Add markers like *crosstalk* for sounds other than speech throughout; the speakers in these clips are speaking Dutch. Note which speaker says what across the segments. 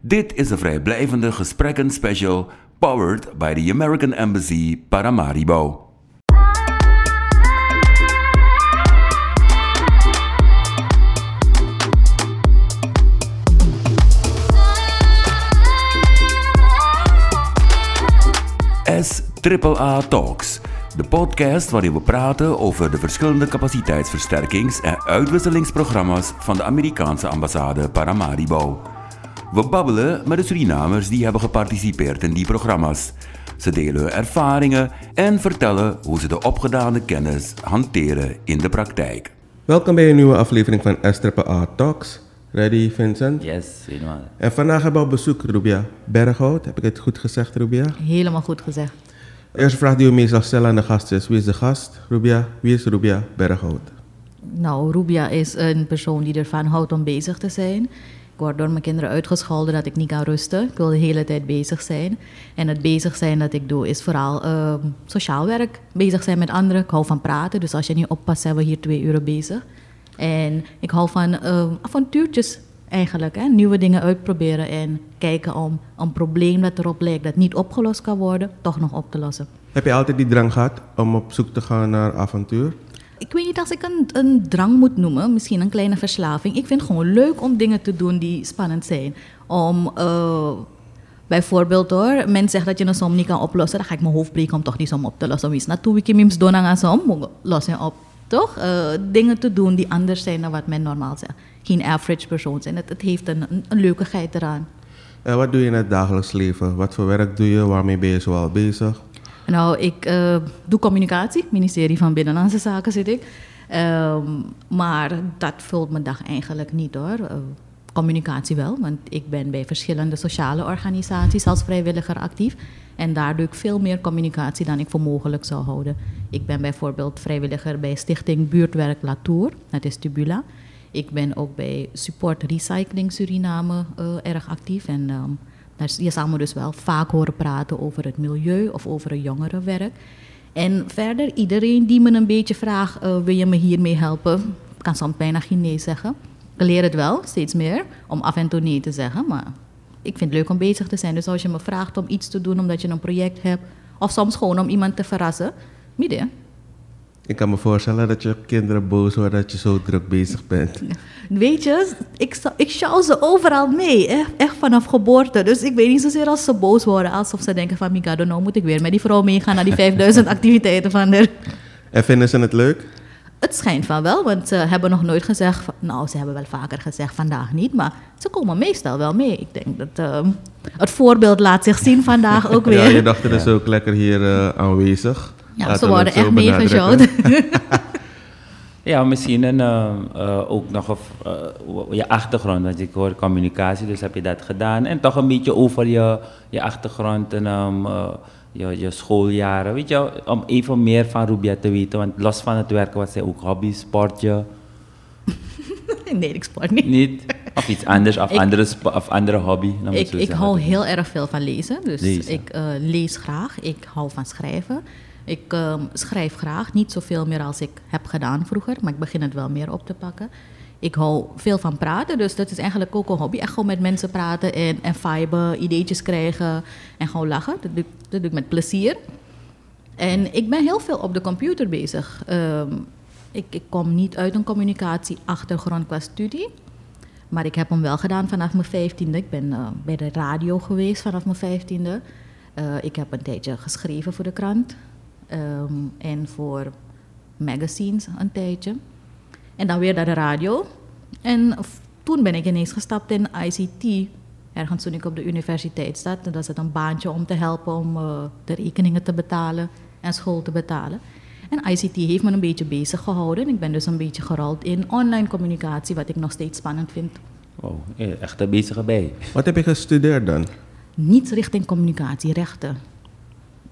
Speaker 1: Dit is een vrijblijvende gesprekken special powered by the American Embassy Paramaribo. S AAA Talks, de podcast waarin we praten over de verschillende capaciteitsversterkings- en uitwisselingsprogramma's van de Amerikaanse ambassade Paramaribo. We babbelen met de Surinamers die hebben geparticipeerd in die programma's. Ze delen hun ervaringen en vertellen hoe ze de opgedane kennis hanteren in de praktijk.
Speaker 2: Welkom bij een nieuwe aflevering van SAA Talks. Ready, Vincent?
Speaker 3: Yes, helemaal.
Speaker 2: En vandaag hebben we op bezoek Rubia Berghout. Heb ik het goed gezegd, Rubia?
Speaker 4: Helemaal goed gezegd.
Speaker 2: De eerste vraag die we meestal stellen aan de gast is: wie is de gast? Rubia, wie is Rubia Berghout?
Speaker 4: Nou, Rubia is een persoon die ervan houdt om bezig te zijn. Ik word door mijn kinderen uitgescholden dat ik niet kan rusten. Ik wil de hele tijd bezig zijn. En het bezig zijn dat ik doe is vooral ehm, sociaal werk. Bezig zijn met anderen. Ik hou van praten. Dus als je niet oppast, zijn we hier twee uur bezig. En ik hou van ehm, avontuurtjes eigenlijk. Hè? Nieuwe dingen uitproberen en kijken om een probleem dat erop lijkt dat niet opgelost kan worden, toch nog op te lossen.
Speaker 2: Heb je altijd die drang gehad om op zoek te gaan naar avontuur?
Speaker 4: Ik weet niet als ik een, een drang moet noemen, misschien een kleine verslaving. Ik vind het gewoon leuk om dingen te doen die spannend zijn. Om uh, bijvoorbeeld hoor, men zegt dat je een som niet kan oplossen, dan ga ik mijn hoofd breken om toch die som op te lossen. Wie is naartoe, doen aan som, los je op. Toch? Uh, dingen te doen die anders zijn dan wat men normaal zegt. Geen average persoon zijn. Het, heeft een, een, een leukigheid eraan.
Speaker 2: En wat doe je in het dagelijks leven? Wat voor werk doe je? Waarmee ben je zoal bezig?
Speaker 4: Nou, ik uh, doe communicatie, ministerie van Binnenlandse Zaken zit ik. Um, maar dat vult mijn dag eigenlijk niet hoor. Uh, communicatie wel, want ik ben bij verschillende sociale organisaties als vrijwilliger actief. En daar doe ik veel meer communicatie dan ik voor mogelijk zou houden. Ik ben bijvoorbeeld vrijwilliger bij Stichting Buurtwerk Latour, dat is Tubula. Ik ben ook bij Support Recycling Suriname uh, erg actief. En daar, je zal me dus wel vaak horen praten over het milieu of over het jongerenwerk. En verder, iedereen die me een beetje vraagt, uh, wil je me hiermee helpen? kan soms bijna geen nee zeggen. Ik leer het wel, steeds meer, om af en toe nee te zeggen. Maar ik vind het leuk om bezig te zijn. Dus als je me vraagt om iets te doen omdat je een project hebt... of soms gewoon om iemand te verrassen, midden.
Speaker 2: Ik kan me voorstellen dat je kinderen boos worden dat je zo druk bezig bent.
Speaker 4: Weet je, ik, ik sjouw ze overal mee, echt, echt vanaf geboorte. Dus ik weet niet zozeer als ze boos worden, alsof ze denken van... Mikado, nou moet ik weer met die vrouw meegaan naar die *laughs* 5000 activiteiten van haar.
Speaker 2: En vinden ze het leuk?
Speaker 4: Het schijnt van wel, want ze hebben nog nooit gezegd... Nou, ze hebben wel vaker gezegd, vandaag niet. Maar ze komen meestal wel mee. Ik denk dat uh, het voorbeeld laat zich zien vandaag *laughs* ook weer.
Speaker 2: Ja, je dacht dus ook lekker hier uh, aanwezig.
Speaker 4: Ja, ze worden echt meegezond. *laughs*
Speaker 3: ja, misschien een, uh, uh, ook nog of, uh, je achtergrond. Want ik hoor communicatie, dus heb je dat gedaan. En toch een beetje over je, je achtergrond en um, je, je schooljaren. Weet je, om even meer van Rubia te weten. Want los van het werken, wat zij ook hobby, sportje? *laughs*
Speaker 4: nee, ik sport niet.
Speaker 3: Niet? Of iets anders, of, *laughs* ik, andere, of andere hobby?
Speaker 4: Ik, ik hou heel erg veel van lezen. Dus lezen. ik lees graag. Ik hou van schrijven. Ik um, schrijf graag, niet zoveel meer als ik heb gedaan vroeger, maar ik begin het wel meer op te pakken. Ik hou veel van praten, dus dat is eigenlijk ook een hobby. Echt gewoon met mensen praten en, en viben, ideetjes krijgen en gewoon lachen. Dat doe, dat ik met plezier. En ik ben heel veel op de computer bezig. Um, ik, ik kom niet uit een communicatieachtergrond qua studie. Maar ik heb hem wel gedaan vanaf mijn vijftiende. Ik ben uh, bij de radio geweest vanaf mijn vijftiende. Uh, ik heb een tijdje geschreven voor de krant. Um, en voor magazines een tijdje. En dan weer naar de radio. En toen ben ik ineens gestapt in ICT. Ergens toen ik op de universiteit zat. En dat is het een baantje om te helpen om uh, de rekeningen te betalen en school te betalen. En ICT heeft me een beetje bezig gehouden. Ik ben dus een beetje gerold in online communicatie, wat ik nog steeds spannend vind.
Speaker 3: Wow, echt een bezige bij.
Speaker 2: Wat heb je gestudeerd dan?
Speaker 4: Niets richting communicatie, rechten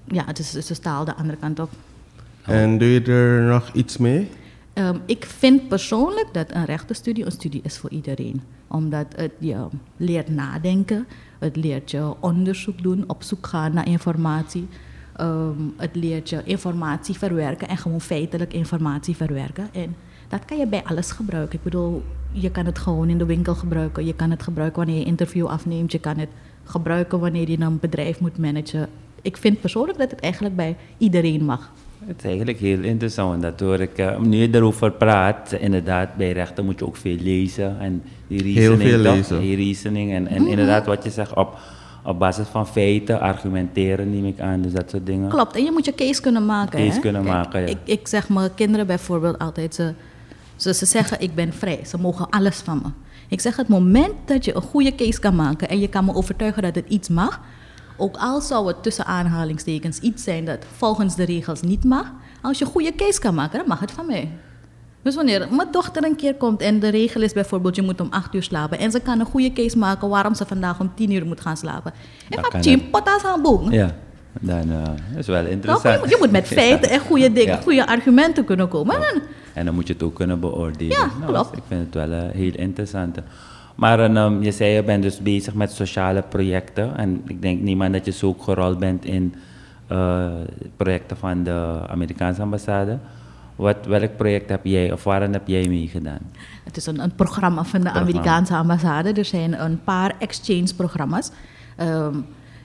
Speaker 4: ja, het is, het is taal de andere kant op.
Speaker 2: En doe je er nog iets mee?
Speaker 4: Um, ik vind persoonlijk dat een rechtenstudie een studie is voor iedereen. Omdat het je leert nadenken, het leert je onderzoek doen, op zoek gaan naar informatie. Um, het leert je informatie verwerken en gewoon feitelijk informatie verwerken. En dat kan je bij alles gebruiken. Ik bedoel, je kan het gewoon in de winkel gebruiken. Je kan het gebruiken wanneer je interview afneemt. Je kan het gebruiken wanneer je een bedrijf moet managen. Ik vind persoonlijk dat het eigenlijk bij iedereen mag.
Speaker 3: Het is eigenlijk heel interessant. Dat hoor ik, uh, nu je erover praat, inderdaad, bij rechten moet je ook veel lezen. En die reasoning,
Speaker 2: heel veel lezen.
Speaker 3: Die reasoning en, en inderdaad wat je zegt, op, op basis van feiten, argumenteren neem ik aan, dus dat soort dingen.
Speaker 4: Klopt, en je moet je case kunnen maken.
Speaker 3: Case
Speaker 4: hè?
Speaker 3: kunnen
Speaker 4: Kijk,
Speaker 3: maken, ja.
Speaker 4: ik, ik zeg mijn kinderen bijvoorbeeld altijd, ze, ze, ze zeggen ik ben vrij, ze mogen alles van me. Ik zeg het moment dat je een goede case kan maken en je kan me overtuigen dat het iets mag, ook al zou het tussen aanhalingstekens iets zijn dat volgens de regels niet mag, als je een goede case kan maken, dan mag het van mij. Dus wanneer mijn dochter een keer komt en de regel is bijvoorbeeld je moet om 8 uur slapen en ze kan een goede case maken waarom ze vandaag om 10 uur moet gaan slapen. En Jim
Speaker 3: het.
Speaker 4: potas aan boom.
Speaker 3: Ja, dan uh, dat is wel interessant.
Speaker 4: Je, moet, je moet met *laughs* feiten en goede dingen,
Speaker 3: Ja.
Speaker 4: goede argumenten kunnen komen. En dan-
Speaker 3: En dan moet je het ook kunnen beoordelen.
Speaker 4: Ja,
Speaker 3: Nou,
Speaker 4: klopt.
Speaker 3: Ik vind het wel een heel interessant. Maar ehm, je zei je bent dus bezig met sociale projecten. En ik denk niet maar dat je zo ook gerold bent in eh, projecten van de Amerikaanse ambassade. Wat, welk project heb jij of waarin heb jij meegedaan?
Speaker 4: Het is een, een programma van de
Speaker 3: Programma.
Speaker 4: Amerikaanse ambassade. Er zijn een paar exchange-programma's. Ehm,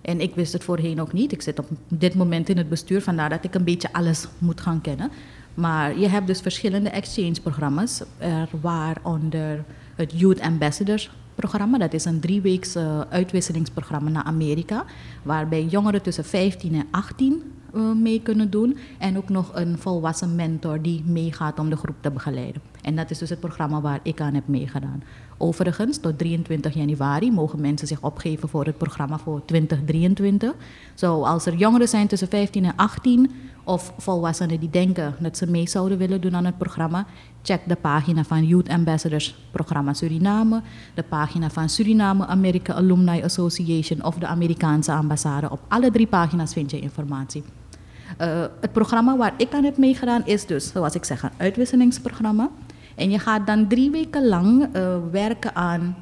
Speaker 4: en ik wist het voorheen ook niet. Ik zit op dit moment in het bestuur, vandaar dat ik een beetje alles moet gaan kennen. Maar je hebt dus verschillende exchange-programma's, er waaronder het Youth Ambassadors programma. Dat is een drieweeks eh, uitwisselingsprogramma naar Amerika, waarbij jongeren tussen 15 en 18 eh, mee kunnen doen. En ook nog een volwassen mentor die meegaat om de groep te begeleiden. En dat is dus het programma waar ik aan heb meegedaan. Overigens, tot 23 januari mogen mensen zich opgeven voor het programma voor 2023. Zo, als er jongeren zijn tussen 15 en 18 of volwassenen die denken dat ze mee zouden willen doen aan het programma, check de pagina van Youth Ambassadors Programma Suriname, de pagina van Suriname America Alumni Association of de Amerikaanse ambassade. Op alle drie pagina's vind je informatie. Eh, het programma waar ik aan heb meegedaan is dus, zoals ik zeg, een uitwisselingsprogramma. En je gaat dan drie weken lang eh, werken aan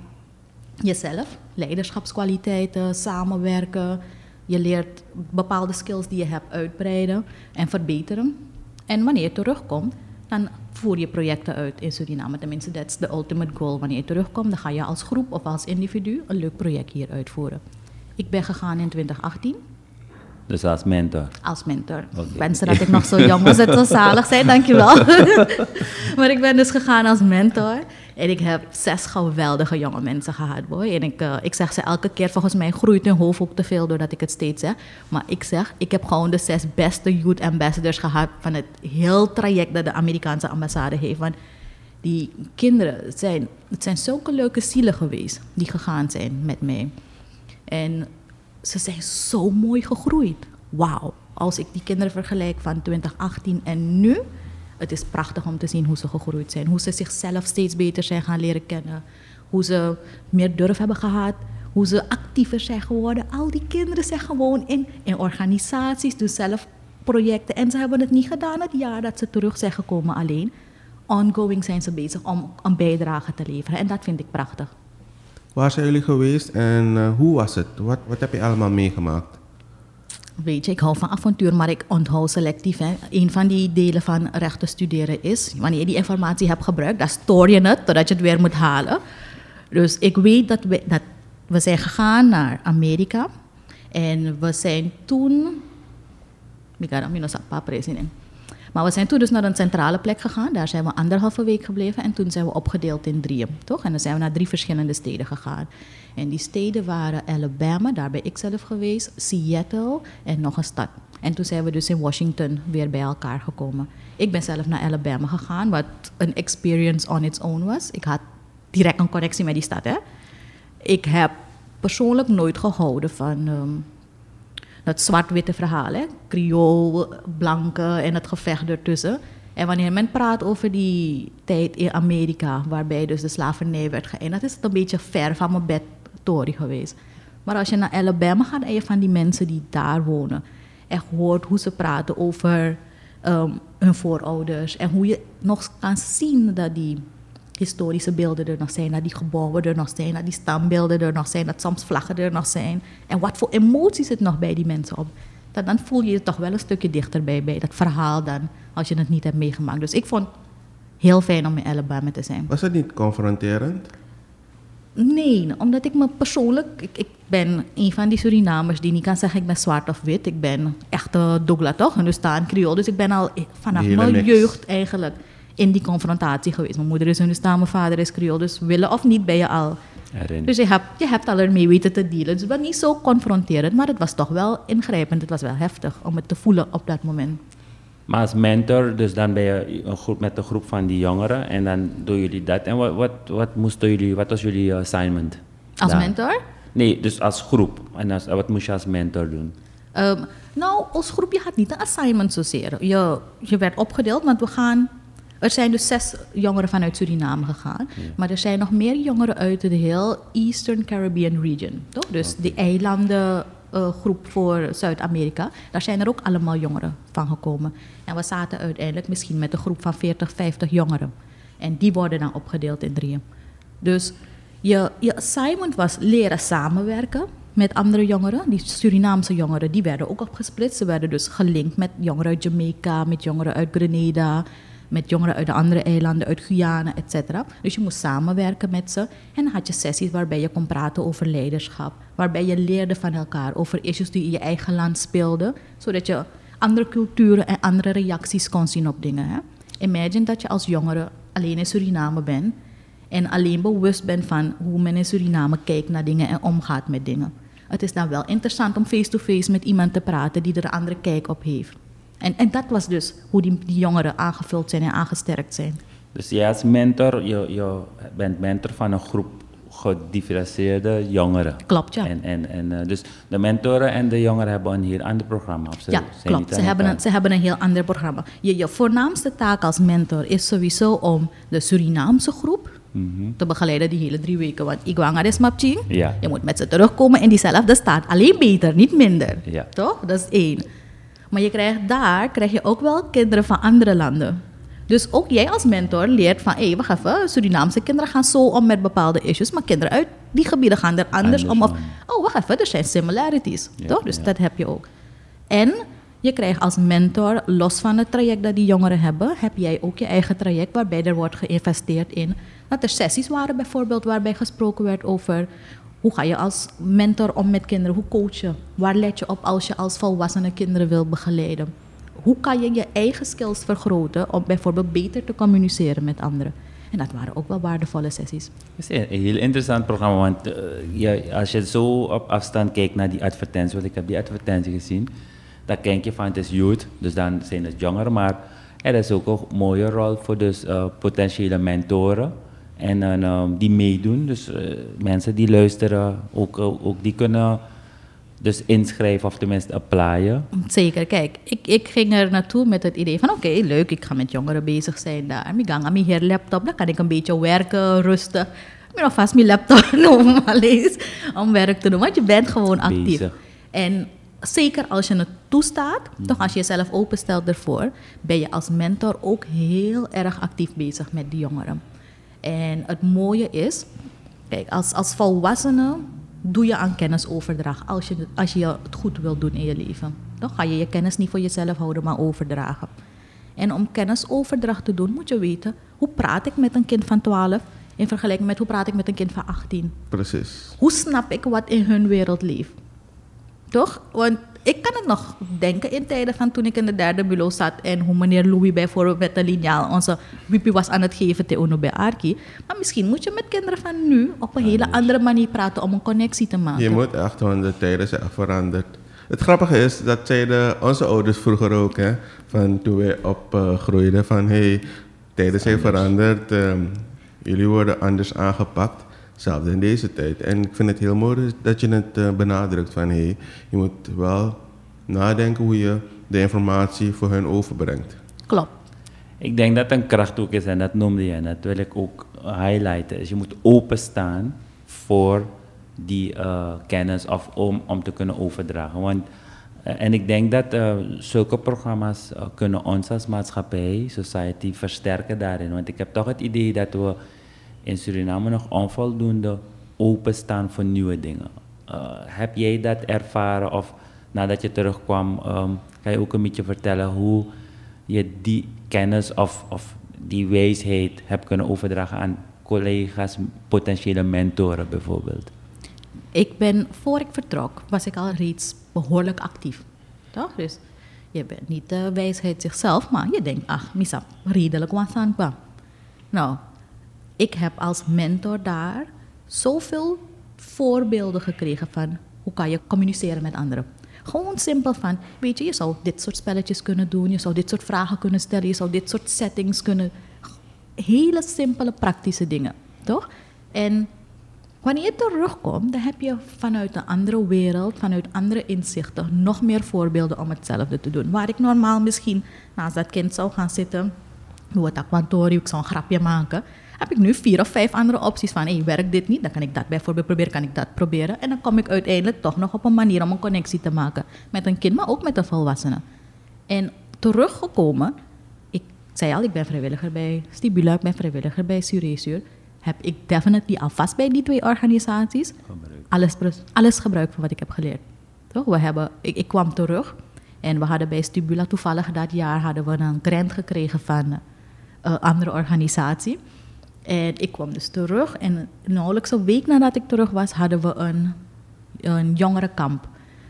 Speaker 4: jezelf, leiderschapskwaliteiten, samenwerken. Je leert bepaalde skills die je hebt uitbreiden en verbeteren. En wanneer je terugkomt, dan voer je projecten uit in Suriname. Tenminste, dat is de ultimate goal. Wanneer je terugkomt, dan ga je als groep of als individu een leuk project hier uitvoeren. Ik ben gegaan in 2018
Speaker 3: Dus als mentor.
Speaker 4: als mentor. Ik wens dat ik nog zo jong was en zo zalig zijn, dankjewel. *laughs* maar ik ben dus gegaan als mentor. En ik heb zes geweldige jonge mensen gehad, boy. En ik, eh, ik zeg ze elke keer, volgens mij groeit hun hoofd ook te veel doordat ik het steeds zeg. Maar ik zeg, ik heb gewoon de zes beste youth ambassadors gehad van het heel traject dat de Amerikaanse ambassade heeft. Want die kinderen, het zijn, het zijn zulke leuke zielen geweest die gegaan zijn met mij. En ze zijn zo mooi gegroeid. Wauw. Als ik die kinderen vergelijk van 2018 en nu, het is prachtig om te zien hoe ze gegroeid zijn. Hoe ze zichzelf steeds beter zijn gaan leren kennen. Hoe ze meer durf hebben gehad. Hoe ze actiever zijn geworden. Al die kinderen zijn gewoon in, in organisaties, doen zelf projecten. En ze hebben het niet gedaan het jaar dat ze terug zijn gekomen alleen. Ongoing zijn ze bezig om een bijdrage te leveren. En dat vind ik prachtig.
Speaker 2: Waar zijn jullie geweest en eh, hoe was het? Wat, wat heb je allemaal meegemaakt?
Speaker 4: Weet je, ik hou van avontuur, maar ik onthoud selectief. Hè. Een van die delen van rechten studeren is, wanneer je die informatie hebt gebruikt, dan stoor je het totdat je het weer moet halen. Dus ik weet dat we, dat we zijn gegaan naar Amerika en we zijn toen, ik ga dat papa president. Maar we zijn toen dus naar een centrale plek gegaan. Daar zijn we anderhalve week gebleven. En toen zijn we opgedeeld in drieën, toch? En dan zijn we naar drie verschillende steden gegaan. En die steden waren Alabama, daar ben ik zelf geweest, Seattle en nog een stad. En toen zijn we dus in Washington weer bij elkaar gekomen. Ik ben zelf naar Alabama gegaan, wat een experience on its own was. Ik had direct een connectie met die stad, hè. Ik heb persoonlijk nooit gehouden van... ehm, dat zwart-witte verhaal, hè? Creool, blanke en het gevecht ertussen. En wanneer men praat over die tijd in Amerika, waarbij dus de slavernij werd geëindigd, is het een beetje ver van mijn bed Tory geweest. Maar als je naar Alabama gaat en je van die mensen die daar wonen, echt hoort hoe ze praten over ehm, hun voorouders en hoe je nog kan zien dat die historische beelden er nog zijn, dat die gebouwen er nog zijn, dat die standbeelden er nog zijn, dat soms vlaggen er nog zijn. En wat voor emoties het nog bij die mensen op. Dat, dan voel je je toch wel een stukje dichterbij bij dat verhaal dan, als je het niet hebt meegemaakt. Dus ik vond heel fijn om in Alabama te zijn.
Speaker 2: Was het niet confronterend?
Speaker 4: Nee, omdat ik me persoonlijk, ik, ik ben een van die Surinamers die niet kan zeggen ik ben zwart of wit. Ik ben echt uh, Douglas toch, en dus staan Creole. Dus ik ben al vanaf mijn jeugd eigenlijk in die confrontatie geweest. Mijn moeder is Hindustan, mijn vader is Creole. Dus willen of niet ben je al. Erin. Dus je hebt, je hebt al ermee weten te dealen. Dus het was niet zo confronterend, maar het was toch wel ingrijpend. Het was wel heftig om het te voelen op dat moment.
Speaker 3: Maar als mentor, dus dan ben je een groep met een groep van die jongeren en dan doen jullie dat. En wat, wat, wat moesten jullie, wat was jullie assignment?
Speaker 4: Als mentor?
Speaker 3: Nee, dus als groep. En als, wat moest je als mentor doen?
Speaker 4: Um, nou, als groep, je had niet een assignment zozeer. Je, je werd opgedeeld, want we gaan... Er zijn dus zes jongeren vanuit Suriname gegaan. Maar er zijn nog meer jongeren uit de heel Eastern Caribbean region. Toch? Dus okay. de eilanden uh, groep voor Zuid-Amerika. Daar zijn er ook allemaal jongeren van gekomen. En we zaten uiteindelijk misschien met een groep van 40, 50 jongeren. En die worden dan opgedeeld in drieën. Dus je, je assignment was leren samenwerken met andere jongeren. Die Surinaamse jongeren, die werden ook opgesplitst. Ze werden dus gelinkt met jongeren uit Jamaica, met jongeren uit Grenada, met jongeren uit de andere eilanden, uit Guyana, etc. Dus je moest samenwerken met ze. En dan had je sessies waarbij je kon praten over leiderschap, waarbij je leerde van elkaar over issues die in je eigen land speelden, zodat je andere culturen en andere reacties kon zien op dingen. Hè? Imagine dat je als jongere alleen in Suriname bent en alleen bewust bent van hoe men in Suriname kijkt naar dingen en omgaat met dingen. Het is dan wel interessant om face-to-face -face met iemand te praten die er een andere kijk op heeft. En, en dat was dus hoe die, die jongeren aangevuld zijn en aangesterkt zijn.
Speaker 3: Dus jij als mentor, je, je bent mentor van een groep gedifferentieerde jongeren.
Speaker 4: Klopt, ja.
Speaker 3: En, en, en, uh, dus de mentoren en de jongeren hebben een heel ander programma.
Speaker 4: Ze ja, klopt. Ze hebben, een, ze hebben een heel ander programma. Je, je voornaamste taak als mentor is sowieso om de Surinaamse groep mm -hmm. te begeleiden die hele drie weken. Want ik wang is mapching. Ja. Je moet met ze terugkomen in diezelfde staat. Alleen beter, niet minder. Ja. Toch? Dat is één. Maar je krijgt daar krijg je ook wel kinderen van andere landen. Dus ook jij als mentor leert van, hé, hey, wacht even, Surinaamse kinderen gaan zo om met bepaalde issues, maar kinderen uit die gebieden gaan er anders, om. Of, oh, wacht even, er zijn similarities, toch? Dus dat heb je ook. En je krijgt als mentor, los van het traject dat die jongeren hebben, heb jij ook je eigen traject waarbij er wordt geïnvesteerd in. Dat er sessies waren bijvoorbeeld waarbij gesproken werd over hoe ga je als mentor om met kinderen? Hoe coach je? Waar let je op als je als volwassene kinderen wil begeleiden? Hoe kan je je eigen skills vergroten om bijvoorbeeld beter te communiceren met anderen? En dat waren ook wel waardevolle sessies.
Speaker 3: Het is een heel interessant programma, want uh, je, als je zo op afstand kijkt naar die advertentie, want ik heb die advertentie gezien, dan denk je van het is youth, dus dan zijn het jongeren, maar er is ook een mooie rol voor dus, uh, potentiële mentoren en um, die meedoen. Dus uh, mensen die luisteren, ook, ook die kunnen dus inschrijven of tenminste applyen.
Speaker 4: Zeker, kijk, ik, ik ging er naartoe met het idee van oké, okay, leuk, ik ga met jongeren bezig zijn daar. Ik ga aan mijn laptop, dan kan ik een beetje werken, rusten. Ik nog vast mijn laptop *laughs* noemen, om werk te doen, want je bent gewoon actief. Bezig. En zeker als je het toestaat, mm. toch als je jezelf openstelt ervoor, ben je als mentor ook heel erg actief bezig met die jongeren. En het mooie is, kijk, als, als volwassene doe je aan kennisoverdracht als je, als je het goed wilt doen in je leven. Dan ga je je kennis niet voor jezelf houden, maar overdragen. En om kennisoverdracht te doen, moet je weten hoe praat ik met een kind van 12 in vergelijking met hoe praat ik met een kind van 18.
Speaker 2: Precies.
Speaker 4: Hoe snap ik wat in hun wereld leeft? Toch? Want ik kan het nog denken in tijden van toen ik in de derde bureau zat en hoe meneer Louis bijvoorbeeld met de lineaal onze wipi was aan het geven te Uno bij Arki. Maar misschien moet je met kinderen van nu op een hele andere manier praten om een connectie te maken.
Speaker 2: Je moet echt, want de tijden zijn veranderd. Het grappige is, dat zeiden onze ouders vroeger ook, hè, van toen wij opgroeiden, uh, van hé, hey, tijden zijn veranderd, um, jullie worden anders aangepakt. Hetzelfde in deze tijd. En ik vind het heel mooi dat je het uh, benadrukt van hé, hey, je moet wel nadenken hoe je de informatie voor hen overbrengt.
Speaker 4: Klopt.
Speaker 3: Ik denk dat een kracht ook is, en dat noemde je, en dat wil ik ook highlighten, is je moet openstaan voor die uh, kennis of om, om te kunnen overdragen. Want, uh, en ik denk dat uh, zulke programma's kunnen ons als maatschappij, society, versterken daarin. Want ik heb toch het idee dat we in Suriname nog onvoldoende openstaan voor nieuwe dingen. Uh, heb jij dat ervaren of nadat je terugkwam, um, kan je ook een beetje vertellen hoe je die kennis of, of die wijsheid heb kunnen overdragen aan collega's, potentiële mentoren bijvoorbeeld?
Speaker 4: Ik ben, voor ik vertrok, was ik al reeds behoorlijk actief. Toch? Dus je bent niet de wijsheid zichzelf, maar je denkt, ach, misa, redelijk wat aan kwam. Nou, ik heb als mentor daar zoveel voorbeelden gekregen van hoe kan je communiceren met anderen. Gewoon simpel van, weet je, je zou dit soort spelletjes kunnen doen, je zou dit soort vragen kunnen stellen, je zou dit soort settings kunnen. Hele simpele, praktische dingen, toch? En wanneer je terugkomt, dan heb je vanuit een andere wereld, vanuit andere inzichten, nog meer voorbeelden om hetzelfde te doen. Waar ik normaal misschien naast dat kind zou gaan zitten, hoe het aquantorium, ik zou een grapje maken heb ik nu vier of vijf andere opties van, hey, werkt dit niet, dan kan ik dat bijvoorbeeld proberen, kan ik dat proberen. En dan kom ik uiteindelijk toch nog op een manier om een connectie te maken met een kind, maar ook met een volwassene. En teruggekomen, ik zei al, ik ben vrijwilliger bij Stibula, ik ben vrijwilliger bij Suresur. Heb ik definitely alvast bij die twee organisaties alles, alles gebruikt van wat ik heb geleerd. Toch? We hebben, ik, ik kwam terug en we hadden bij Stibula toevallig dat jaar hadden we een grant gekregen van een uh, andere organisatie. En ik kwam dus terug en nauwelijks een week nadat ik terug was, hadden we een, een jongerenkamp.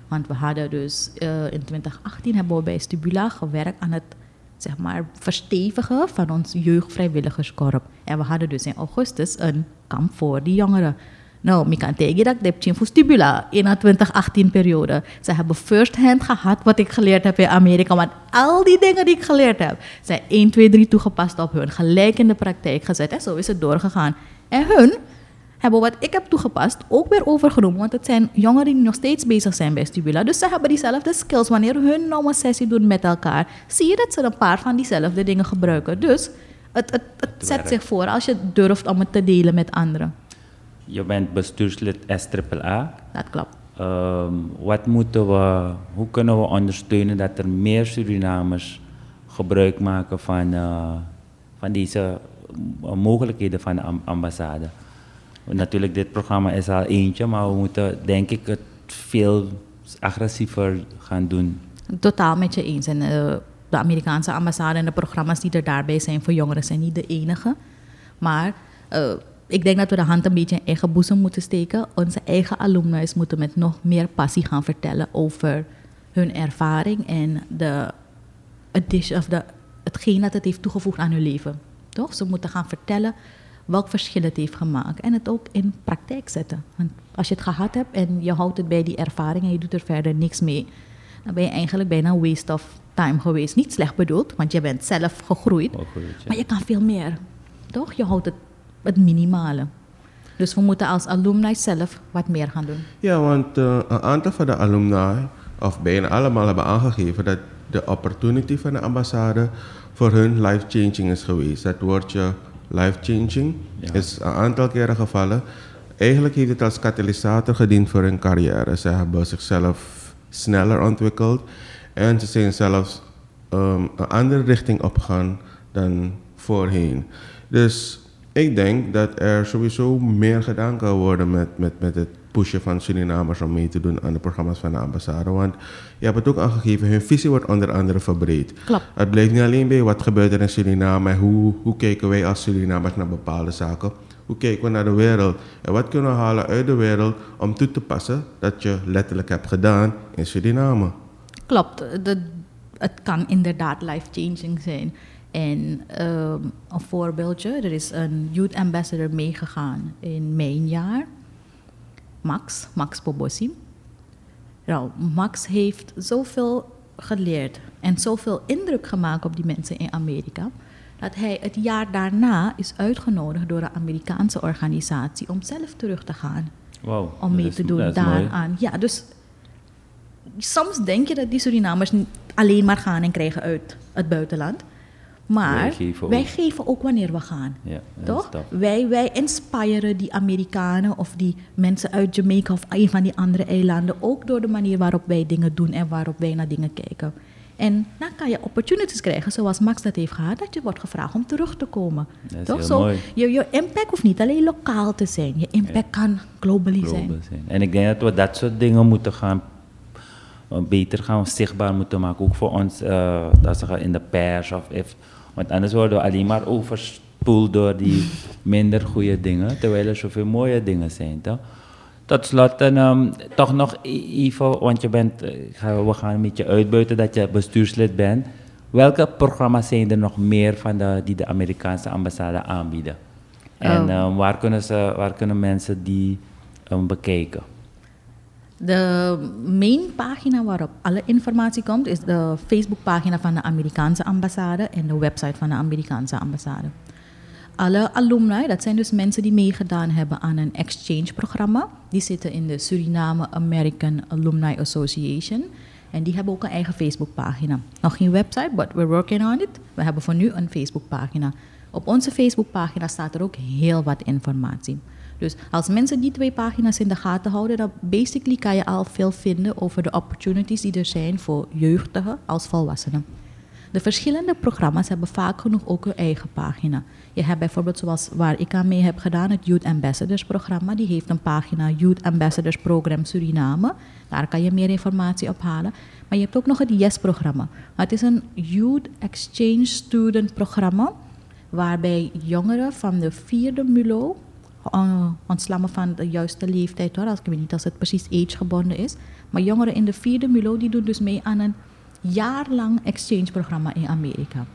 Speaker 4: Want we hadden dus uh, in 2018 hebben we bij Stibula gewerkt aan het zeg maar, verstevigen van ons jeugdvrijwilligerskorp. En we hadden dus in augustus een kamp voor die jongeren. Nou, ik kan tegen dat ik heb stibula in de 2018-periode. Ze hebben first-hand gehad wat ik geleerd heb in Amerika. Want al die dingen die ik geleerd heb, zijn 1, 2, 3 toegepast op hun. Gelijk in de praktijk gezet. En zo is het doorgegaan. En hun hebben wat ik heb toegepast ook weer overgenomen. Want het zijn jongeren die nog steeds bezig zijn bij Stibula. Dus ze hebben diezelfde skills. Wanneer hun nou een sessie doen met elkaar, zie je dat ze een paar van diezelfde dingen gebruiken. Dus het, het, het zet zich voor als je durft om het te delen met anderen.
Speaker 3: Je bent bestuurslid SAAA.
Speaker 4: Dat klopt.
Speaker 3: Um, wat moeten we, hoe kunnen we ondersteunen dat er meer Surinamers gebruik maken van, uh, van deze mogelijkheden van de ambassade? Natuurlijk, dit programma is al eentje, maar we moeten denk ik het veel agressiever gaan doen.
Speaker 4: Totaal met je eens. En uh, de Amerikaanse ambassade en de programma's die er daarbij zijn voor jongeren zijn niet de enige. Maar uh, ik denk dat we de hand een beetje in eigen boezem moeten steken. Onze eigen alumni moeten met nog meer passie gaan vertellen over hun ervaring en de addition, of de, hetgeen dat het heeft toegevoegd aan hun leven. Toch? Ze moeten gaan vertellen welk verschil het heeft gemaakt en het ook in praktijk zetten. Want als je het gehad hebt en je houdt het bij die ervaring en je doet er verder niks mee, dan ben je eigenlijk bijna een waste of time geweest. Niet slecht bedoeld, want je bent zelf gegroeid, maar je kan veel meer. Toch? Je houdt het het minimale. Dus we moeten als alumni zelf wat meer gaan doen.
Speaker 2: Ja, want uh, een aantal van de alumni, of bijna allemaal, hebben aangegeven dat de opportunity van de ambassade voor hun life-changing is geweest. Dat woordje life-changing is een aantal keren gevallen. Eigenlijk heeft het als katalysator gediend voor hun carrière. Ze hebben zichzelf sneller ontwikkeld en ze zijn zelfs um, een andere richting opgegaan dan voorheen. Dus ik denk dat er sowieso meer gedaan kan worden met, met, met het pushen van Surinamers om mee te doen aan de programma's van de ambassade. Want je hebt het ook aangegeven, hun visie wordt onder andere verbreed.
Speaker 4: Klopt.
Speaker 2: Het blijft niet alleen bij wat gebeurt er in Suriname, hoe, hoe kijken wij als Surinamers naar bepaalde zaken. Hoe kijken we naar de wereld en wat kunnen we halen uit de wereld om toe te passen dat je letterlijk hebt gedaan in Suriname.
Speaker 4: Klopt, de, het kan inderdaad life-changing zijn. En ehm, een voorbeeldje, er is een youth ambassador meegegaan in mijn jaar. Max, Max Pobossi. Nou, Max heeft zoveel geleerd en zoveel indruk gemaakt op die mensen in Amerika, dat hij het jaar daarna is uitgenodigd door een Amerikaanse organisatie om zelf terug te gaan.
Speaker 3: Wow,
Speaker 4: om mee te doen daaraan. Ja, dus soms denk je dat die Surinamers alleen maar gaan en krijgen uit het buitenland. Maar wij geven, ook. wanneer we gaan. Ja, toch? Wij, wij inspireren die Amerikanen of die mensen uit Jamaica of een van die andere eilanden ook door de manier waarop wij dingen doen en waarop wij naar dingen kijken. En dan kan je opportunities krijgen, zoals Max dat heeft gehad, dat je wordt gevraagd om terug te komen.
Speaker 3: Dat Toch? Zo,
Speaker 4: je, je impact hoeft niet alleen lokaal te zijn, je impact kan globally zijn.
Speaker 3: zijn. En ik denk dat we dat soort dingen moeten gaan beter gaan zichtbaar moeten maken, ook voor ons, uh, dat ze in de pers of if, Want anders worden we alleen maar overspoeld door die minder goede dingen, terwijl er zoveel mooie dingen zijn, toch? Tot slot, en, um, toch nog even, want je bent, eh, we gaan een beetje uitbuiten dat je bestuurslid bent. Welke programma's zijn er nog meer van de, die de Amerikaanse ambassade aanbieden? En oh. um, waar, kunnen ze, waar kunnen mensen die um, bekijken?
Speaker 4: De main pagina waarop alle informatie komt is de Facebookpagina van de Amerikaanse ambassade en de website van de Amerikaanse ambassade. Alle alumni, dat zijn dus mensen die meegedaan hebben aan een exchange-programma, die zitten in de Suriname American Alumni Association. En die hebben ook een eigen Facebookpagina. Nog geen website, but we're working on it. We hebben voor nu een Facebookpagina. Op onze Facebookpagina staat er ook heel wat informatie. Dus als mensen die twee pagina's in de gaten houden, dan basically kan je al veel vinden over de opportunities die er zijn voor jeugdigen als volwassenen. De verschillende programma's hebben vaak genoeg ook hun eigen pagina. Je hebt bijvoorbeeld zoals waar ik aan mee heb gedaan, het Youth Ambassadors programma. Die heeft een pagina Youth Ambassadors Program Suriname. Daar kan je meer informatie op halen. Maar je hebt ook nog het YES-programma. Het is een Youth Exchange Student programma. Waarbij jongeren van de vierde MULO, uh, ontslammen van de juiste leeftijd hoor, als ik weet niet als het precies age gebonden is. Maar jongeren in de vierde MULO die doen dus mee aan een jaarlang exchange-programma in Amerika.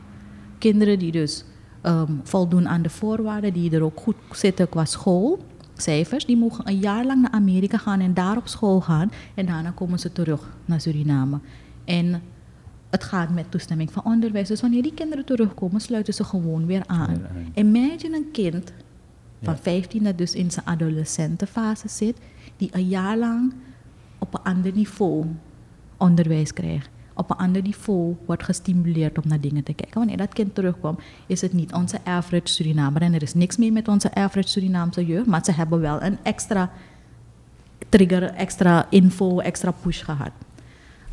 Speaker 4: Kinderen die dus um, voldoen aan de voorwaarden, die er ook goed zitten qua schoolcijfers, die mogen een jaar lang naar Amerika gaan en daar op school gaan. En daarna komen ze terug naar Suriname. En het gaat met toestemming van onderwijs. Dus wanneer die kinderen terugkomen, sluiten ze gewoon weer aan. Imagine een kind van 15 dat dus in zijn adolescentenfase zit, die een jaar lang op een ander niveau onderwijs krijgt op een ander niveau wordt gestimuleerd om naar dingen te kijken. Wanneer dat kind terugkomt, is het niet onze average Surinamer. En er is niks meer met onze average Surinaamse jeugd, maar ze hebben wel een extra trigger, extra info, extra push gehad.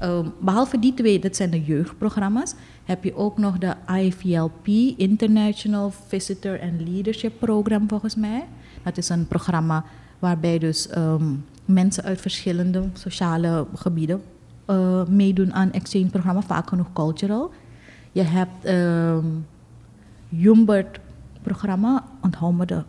Speaker 4: Um, behalve die twee, dat zijn de jeugdprogramma's, heb je ook nog de IVLP, International Visitor and Leadership Program volgens mij. Dat is een programma waarbij dus um, mensen uit verschillende sociale gebieden uh, meedoen aan exchange-programma, vaak genoeg cultural. Je hebt um, Jumbert-programma, onthoud me de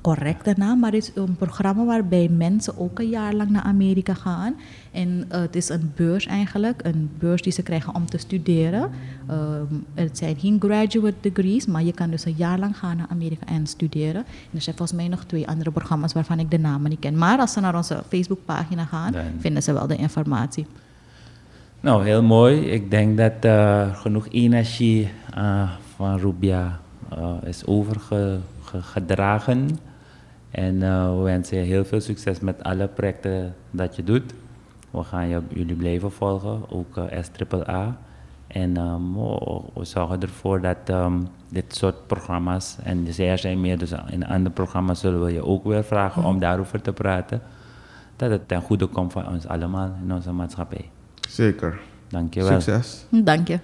Speaker 4: correcte naam, maar het is een programma waarbij mensen ook een jaar lang naar Amerika gaan. En uh, het is een beurs eigenlijk, een beurs die ze krijgen om te studeren. Um, het zijn geen graduate degrees, maar je kan dus een jaar lang gaan naar Amerika en studeren. En er zijn volgens mij nog twee andere programma's waarvan ik de namen niet ken. Maar als ze naar onze Facebookpagina gaan, vinden ze wel de informatie.
Speaker 3: Nou, heel mooi. Ik denk dat uh, genoeg energie uh, van Rubia is overgedragen. En we wensen je heel veel succes met alle projecten dat je doet. We gaan je, jullie blijven volgen, ook SAAA. En um, we zorgen ervoor dat um, dit soort programma's, en er zijn meer, dus in andere programma's zullen we je ook weer vragen om daarover te praten. Dat het ten goede komt van ons allemaal in onze maatschappij.
Speaker 2: Zeker.
Speaker 3: Dank je wel.
Speaker 2: Succes.
Speaker 4: Dank je.